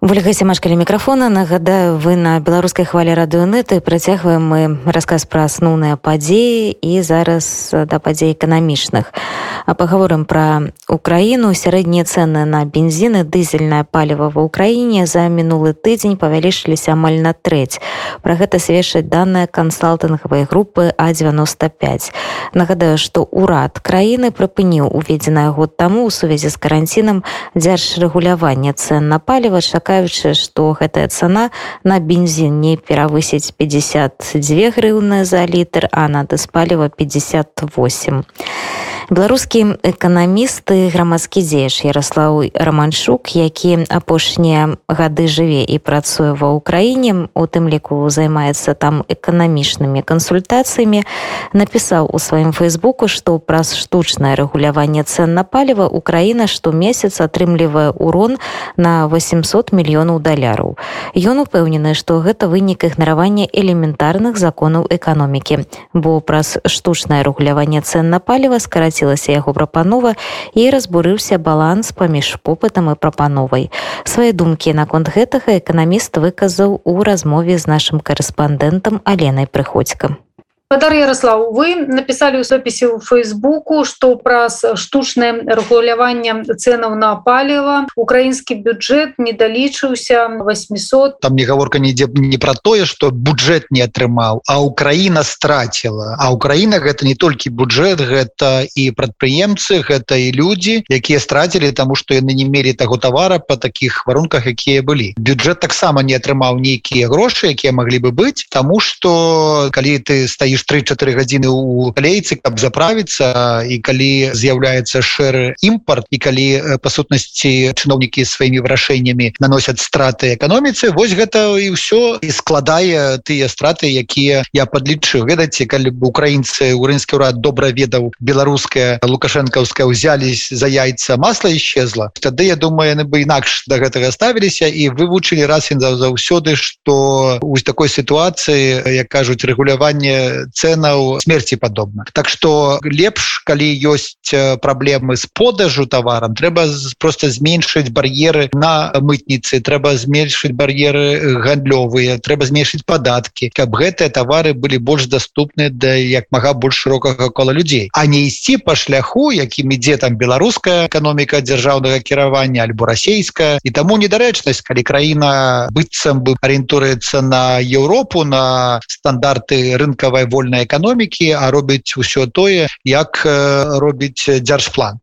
ольга семашкалі мікрафона. Нагадаю вы на беларускай хвалі радыёнеты працягваем мы расказ пра асноўныя падзеі і зараз да падзей эканамічных а паговорым пра украіну сярэднія цэны на бензіны дызельнае паліва ва ўкраіне за мінулы тыдзень павялічыліся амаль на трэць пра гэта сведчаць даныя кансалтынгавай групы а 95 нагадаю што ўрад краіны прыпыніў уведзеная год таму у сувязі з каранцінам дзяржрэгулявання цэн на паліва чакае чакаючы што гэтая цана на бензін не перавысіць 52 грыўны за літр а на дыспаліва 58 беларускі эканамісты грамадскі дзеяч ярослаў романчук які апошнія гады жыве і працуе ва ўкраіне у тым ліку займаецца там эканамічнымі кансультацыямі напісаў у сваім фейсбуку што праз штучнае рэгуляванне цен на паліва украіна штомесяц атрымлівае урон на 800 мільёнаў даляраў. Ён упэўнены што гэта вынік ігнаравання элементарных законаў эканомікі бо праз штучнае рэгуляванне цен на паліва скараці скарацілася яго прапанова і разбурыўся баланс паміж попытам і прапановай. Свае думкі наконт гэтага эканаміст выказаў у размове з нашым карэспандэнтам аленай прыходзька. Падар Ярослав вы написали у сопісе у фейсбуку что праз штучное рэгуляванне ценаў на паліва украінскі бюджет не далічыўся 800 там не гаворка нідзе не про тое что бюджет не атрымаў а Украіна страціла а Украіна гэта не толькі бюджет гэта і прадпрыемцы гэта і людзі якія страцілі тому что яны не мелі таго товара по таких варунках якія былі бюджет таксама не атрымаў нейкія грошы якія могли бы быць тому что калі ты стаіш стаіш 3-4 гадзіны у калейцы каб заправіцца і калі з'яўляецца шэры імпорт і калі па сутнасці чыноўнікі сваімі вырашэннямі наносяць страты эканоміцы вось гэта і ўсё і складае тыя страты якія я подлічыў ведаце калі бы украінцы украінскі ўрад добра ведаў беларуская лукашэнкаўская ўзялись за яйца масла исчезла тады я думаю яны бы інакш до гэтага ставіліся і вывучылі раз і заўсёды что у такой сітуацыі як кажуць рэгуляванне ценаў смерти падобна так что лепш калі ёсць праблемы з продажу товарам трэба просто зменшыць бар'еры на мытніцы трэба зменшыць бар'еры гандлёвыя трэба зменшыць падаткі каб гэтыя товары былі больш доступны да як мага больш шырокага кола людзей а не ісці по шляху якім ідзе там беларуская эканоміка дзяржаўнага кіравання альбо расійская. І таму недарэчнасць калі краіна быццам бы арыентуецца на Еўропу на стандарты рынкавай волі вольнай эканомікі а робіць усё тое як робіць дзяржплан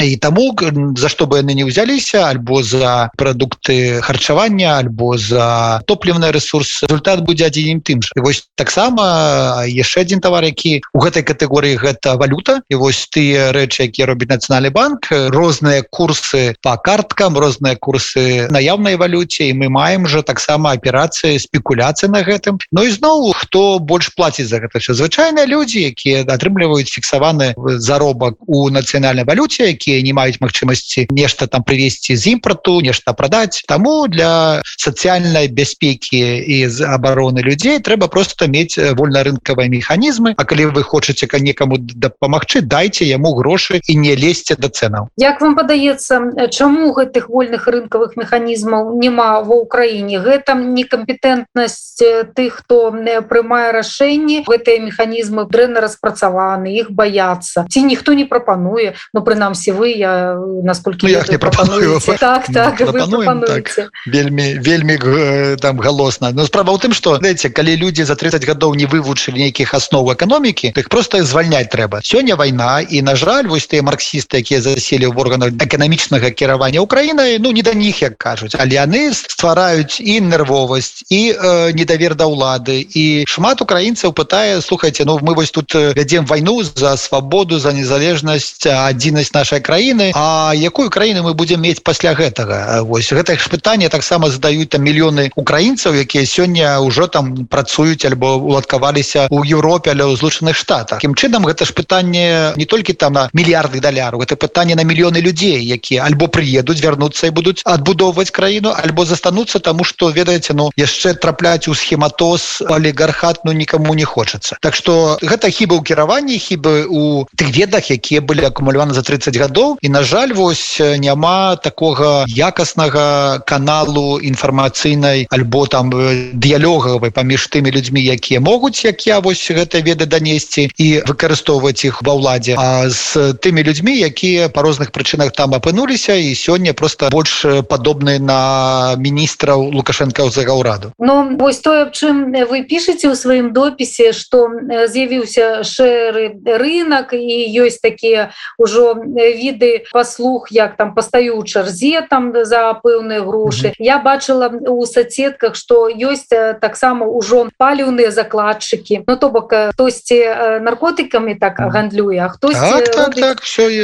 і таму за што бы яны не ўзяліся альбо за прадукты харчавання альбо за топлівны ресурс результат будзе адзін тым же. Вось таксама яшчэ один товар які у гэтай катэгорыі гэта валюта. І вось тыя рэчы якія робіць нацыянальны банк. Розныя курсы по карткам розныя курсы наяўнай валюце і мы маем же таксама аперацыі спекуляцыі на гэтым. Ну і зноў хто больш плаціць за гэта все звычайныя людзі якія атрымліваюць фіксаваны заробак у нацыянальнай валюце які якія не маюць магчымасці нешта там прывесці з імпорту нешта прадаць таму для сацыяльнай бяспекі і з абароны людзей трэба просто мець вольнарынкавыя механізмы А калі вы хочаце ка некаму дапамагчы дайце яму грошы і не лезьце да цэнаў Як вам падаецца чаму гэтых вольных рынкавых механізмаў няма ва ўкраіне гэта некампетэнтнасць тых хто прымае рашэнні. Гэтыя механізмы дрэнна распрацаваны іх баяцца. Ці ніхто не прапануе но прынамсі вы я насколько ну, не пропаную. так, так, так, вельмі вельмі э, там галосна но справа у тым что знаете калі люди за 30 гадоў не вывучылі нейкіх основ эканомікі их просто звальнять трэба сёння война і на жаль вось тыя марксісты якія заселі в органах эканамічнага кіравання Украінай ну не да них як кажуць але яны ствараюць і нервовасць і э, недавер да ўлады і шмат украінцаў пытае слухайте ну мы вось тут вядзем войну за свабоду за незалежнасць адзінасць нашай краіны А якую краіну мы будем мець пасля гэтага? Вось гэта ж пытанне таксама задаюць там мільёны украінцаў якія сёння ўжо там працуюць альбо уладкаваліся у Еўропе але ў злучаных штатах. Кім чынам гэта ж пытанне не толькі там на мільярды даляру это пытанне на мільёны людзей якія альбо прыедуць вярнуцца і будуць адбудоўваць краіну альбо застануцца тому что ведаеце ну яшчэ трапляць у схематоз олігархат ну никому не хочацца. Так что гэта хіба ў кіраванні хібы у тых ведах якія былі акумуляваны за 30 год гадоў. І на жаль вось няма такога якаснага каналу інфармацыйнай альбо там дыялогавай паміж тымі людзьмі якія могуць як я вось гэта веды данесці і выкарыстоўваць іх ва ўладзе а з тымі людзьмі якія по розных прычынах там апынуліся і сёння просто больш падобны на міністраў лукашэнкаўзага ўраду Ну вось тое чым вы пішаце ў сваім допісе што з'явіўся шэры рынок і ёсць такія ўжо віды паслуг як там пастаю ў чарзе там за пэўныя грошы. Mm -hmm. я бачыла у соцсетках что ёсць таксама ўжо паліўныя закладчыкі. Ну то бок хтосьці наркотыкамі так гандлюе а хтось так, так, так,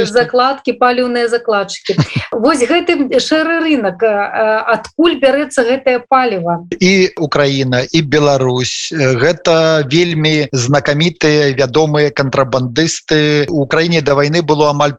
закладки паліўныя закладчыкі. Вось гэты шэры рынок адкуль бярэцца гэтае паліва? І Украіна і Беларусь. Гэта вельмі знакамітыя вядомыя кантрабандысты. У краіне да вайны было амаль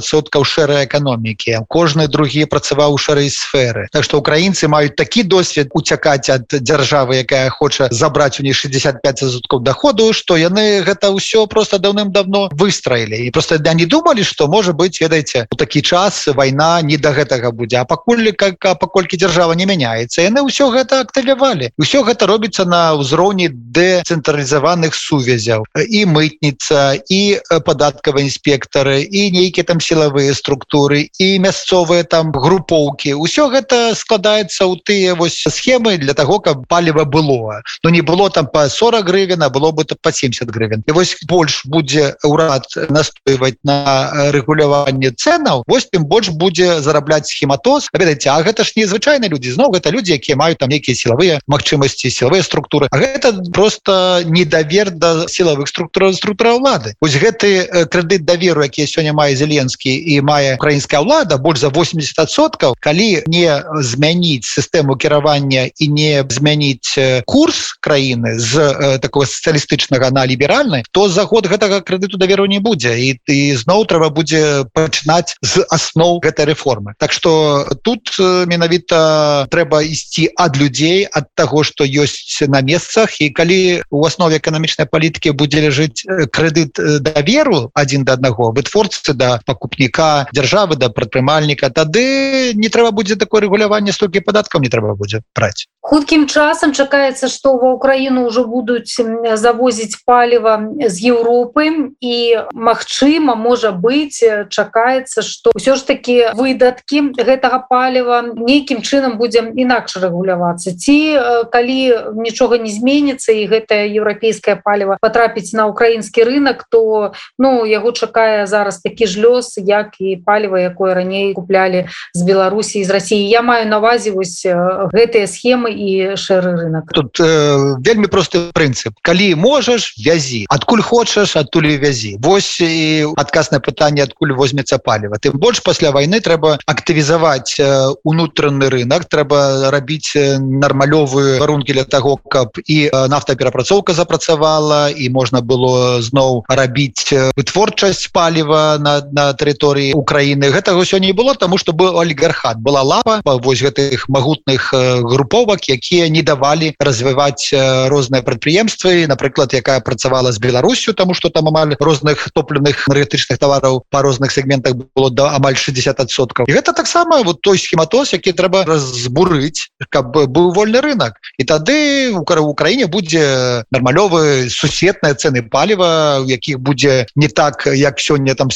50соткаў шэрай эканомікі кожны другі працаваў у шэрай сферы. Так што украінцы маюць такі досвед уцякаць ад дзяржавы якая хоча забраць у не 65соткаў доходу што яны гэта ўсё просто даўным-давно выстроілі і просто да не думалі што можа быть ведаеце у такі час вайна не да гэтага будзе а пакуль как паколькі дзяржава не мяняецца яны ўсё гэта актывявалі. Ўсё гэта робіцца на ўзроўні дэцэнтралізаваных сувязяў. І мытніца і падаткавыя інспектары і нейкія там сілавыя структуры і мясцовыя там групоўкі. Ўсё гэта складаецца ў тыя вось схемы для того каб паліва было. Но не было там по 40 гривен было бы то по 70 гривен. І вось больш будзе ўрад настойваць на рэгуляванне ценаў вось тым больш будзе зарабляць схематоз. Ведаеце А гэта ж незвычайны людзі. Зноў гэта людзі якія маюць там нейкія сілавыя магчымасці сілавыя структуры. А гэта просто недавер да сілавых структур структура ўлады ось гэты крэдыт даверу якія сёння мае зеленскі і мае украінская ўлада больш за 80соткаў калі не змяніць сістэму кіравання і не змяніць курс краіны з э, такого сацыялістычнага на ліберальны то за год гэтага крэдыту даверу не будзе. І ты зноў трэба будзе пачынаць з асноў гэтай рэформы. Так что тут менавіта трэба ісці ад людзей ад таго што ёсць на месцах. І калі у аснове эканамічнай палітыкі будзе ляжыць крэдыт даверу один да аднаго вытворцы да пакупніка дзяржавы да прадпрымальніка. Тады не трэба будзе такое рэгуляванне столькі падаткаў не трэба будзе браць. Хуткім часам чакаецца што ва ўкраіну ўжо будуць завозіць паліва з Еўропы. І Мачыма можа быць чакаецца што ўсё ж такі выдаткі гэтага паліва нейкім чынам будзем інакш рэгулявацца. Ці калі нічога не зменіцца і гэтае еўрапейскае паліва патрапіць на украінскі рынок то ну яго чакае зараз такі ж лёс як і паліва якое раней куплялі з Беларусі з Росіі я маю навазе вось гэтыя схемы і шэры рынок тут э, вельмі просты прынцып. Калі можаш вязі. Адкуль хочаш адтуль вязі. Вось і адказ на пытанне адкуль возьмецца паліва. Тым больш пасля войны трэба актывізаваць унутраны рынок трэба рабіць нармалёвую варункі для таго каб і нафтаперапрацоўка запрацавала і можна было зноў рабіць вытворчасць паліва на, на тэрыторыі Украіны. Гэтага ўсё не было тому что был олігархат была лапа вось гэтых магутных груповак бок якія не давалі развіваць розныя прадпрыемствы. Напрыклад якая працавала з Беларусю тому что там амаль розных топленых энергетычных товараў по розных сегментах было да амаль 60соткаў гэта таксама вот той схематоз які трэба разбурыць каб быў вольны рынок і тады у Украіне будзе нармалёвы суседныя цены паліва у якіх будзе не так як сёння там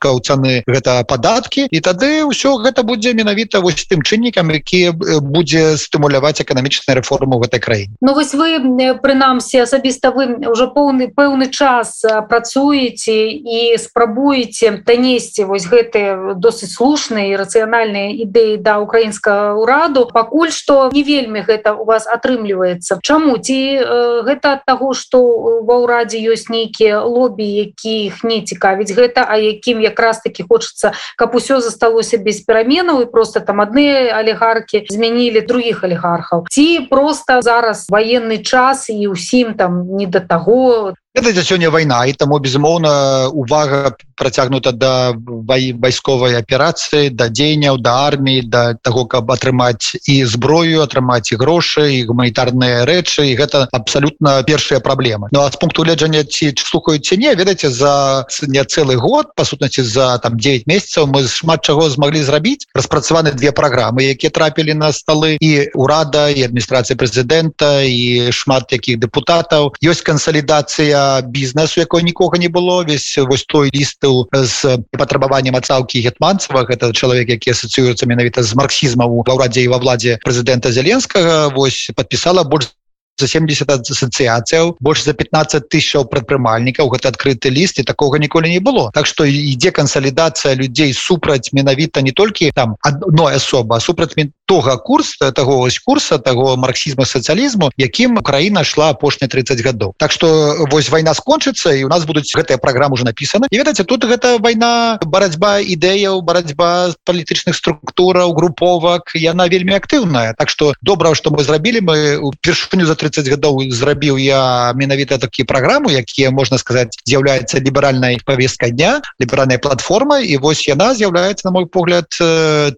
70соткаў цаны гэта падаткі і тады ўсё гэта будзе менавіта вось тым чыннікам які будзе стымуляваць эканамічныя рэформы в этой краіне. Ну вось вы прынамсі асабіста вы уже поўны пэўны час працуеце і спрабуеце данесці вось гэтыя досыць слушныя і рацыянальныя ідэі да украінскага ўраду. Пакуль што не вельмі гэта у вас атрымліваецца. Чаму? Ці э, гэта ад таго што ва ўрадзе ёсць нейкія лобі якіх не цікавіць гэта а якім якраз таки хочацца каб усё засталося без пераменаў і просто там адны алігаркі змянілі других алігарх алігархаў. Ці просто зараз военный час і усім там не до таго это сёння вайна і таму безумоўна увага працягнута да вайсковай аперацыі да дзеянняў да арміі да таго каб атрымаць і зброю атрымаць і грошы і гуманітарныя рэчы і гэта абсалютна першая праблема Ну а з пункту гледжання ці слухаюць не ведаеце за не цэлы год па сутнасці за там 9 месяцаў мы шмат чаго змаглі зрабіць. Распрацаваны две праграмы якія трапілі на столы і урада і адміністрацыя прэзідэнта і шмат якіх депутатаў ёсць кансалідацыя бізнесу якой нікога не было весь вось той лісту з патрабаваннем ацалкі гетманцева. Это чалавек які асацыюецца менавіта з марксізмам ва ўрадзе і ва владзе прэзідэнта зеленскага вось подпісала больш за 70 асацыяцыяў больш за 15 тысячаў прадпрымальнікаў. Гэта адкрыты ліст і такога ніколі не было. Так что ідзе кансалідацыя людзей супраць менавіта не толькі там одной асоба супраць тога курс того вось курса того марксізма сацыялізму якім Украіна шла апошні 30 гадоў Так что вось вайна скончыцца і у нас будуць гэтая праграма уже написана і ведаце тут гэта вайна барацьба ідэяў барацьба палітычных структураў груповак яна вельмі актыўная. Так что добра что мы зрабілі. Мы упершыню за 30 гадоў зрабіў я менавіта такі праграму якія можна сказаць з'яўляецца ліберальнай повесткай дня ліберальная платформа і вось яна з'яўляецца на мой погляд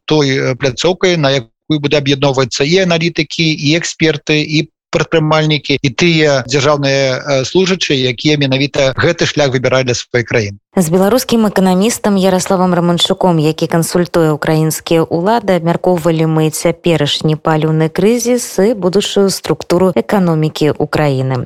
той пляцоўкай на якую будзе аб'ядноўвацца і аналітыкі і эксперты і прадпрымальнікі і тыя дзяржаўныя служачыя якія менавіта гэты шлях выбіралі для сваёй краіны з беларускім эканамістам ярославам раманчуком які кансультуе украінскія ўлады абмяркоўвалі мы цяперашні паліўны крызіс і будучую структуру эканомікі Украіны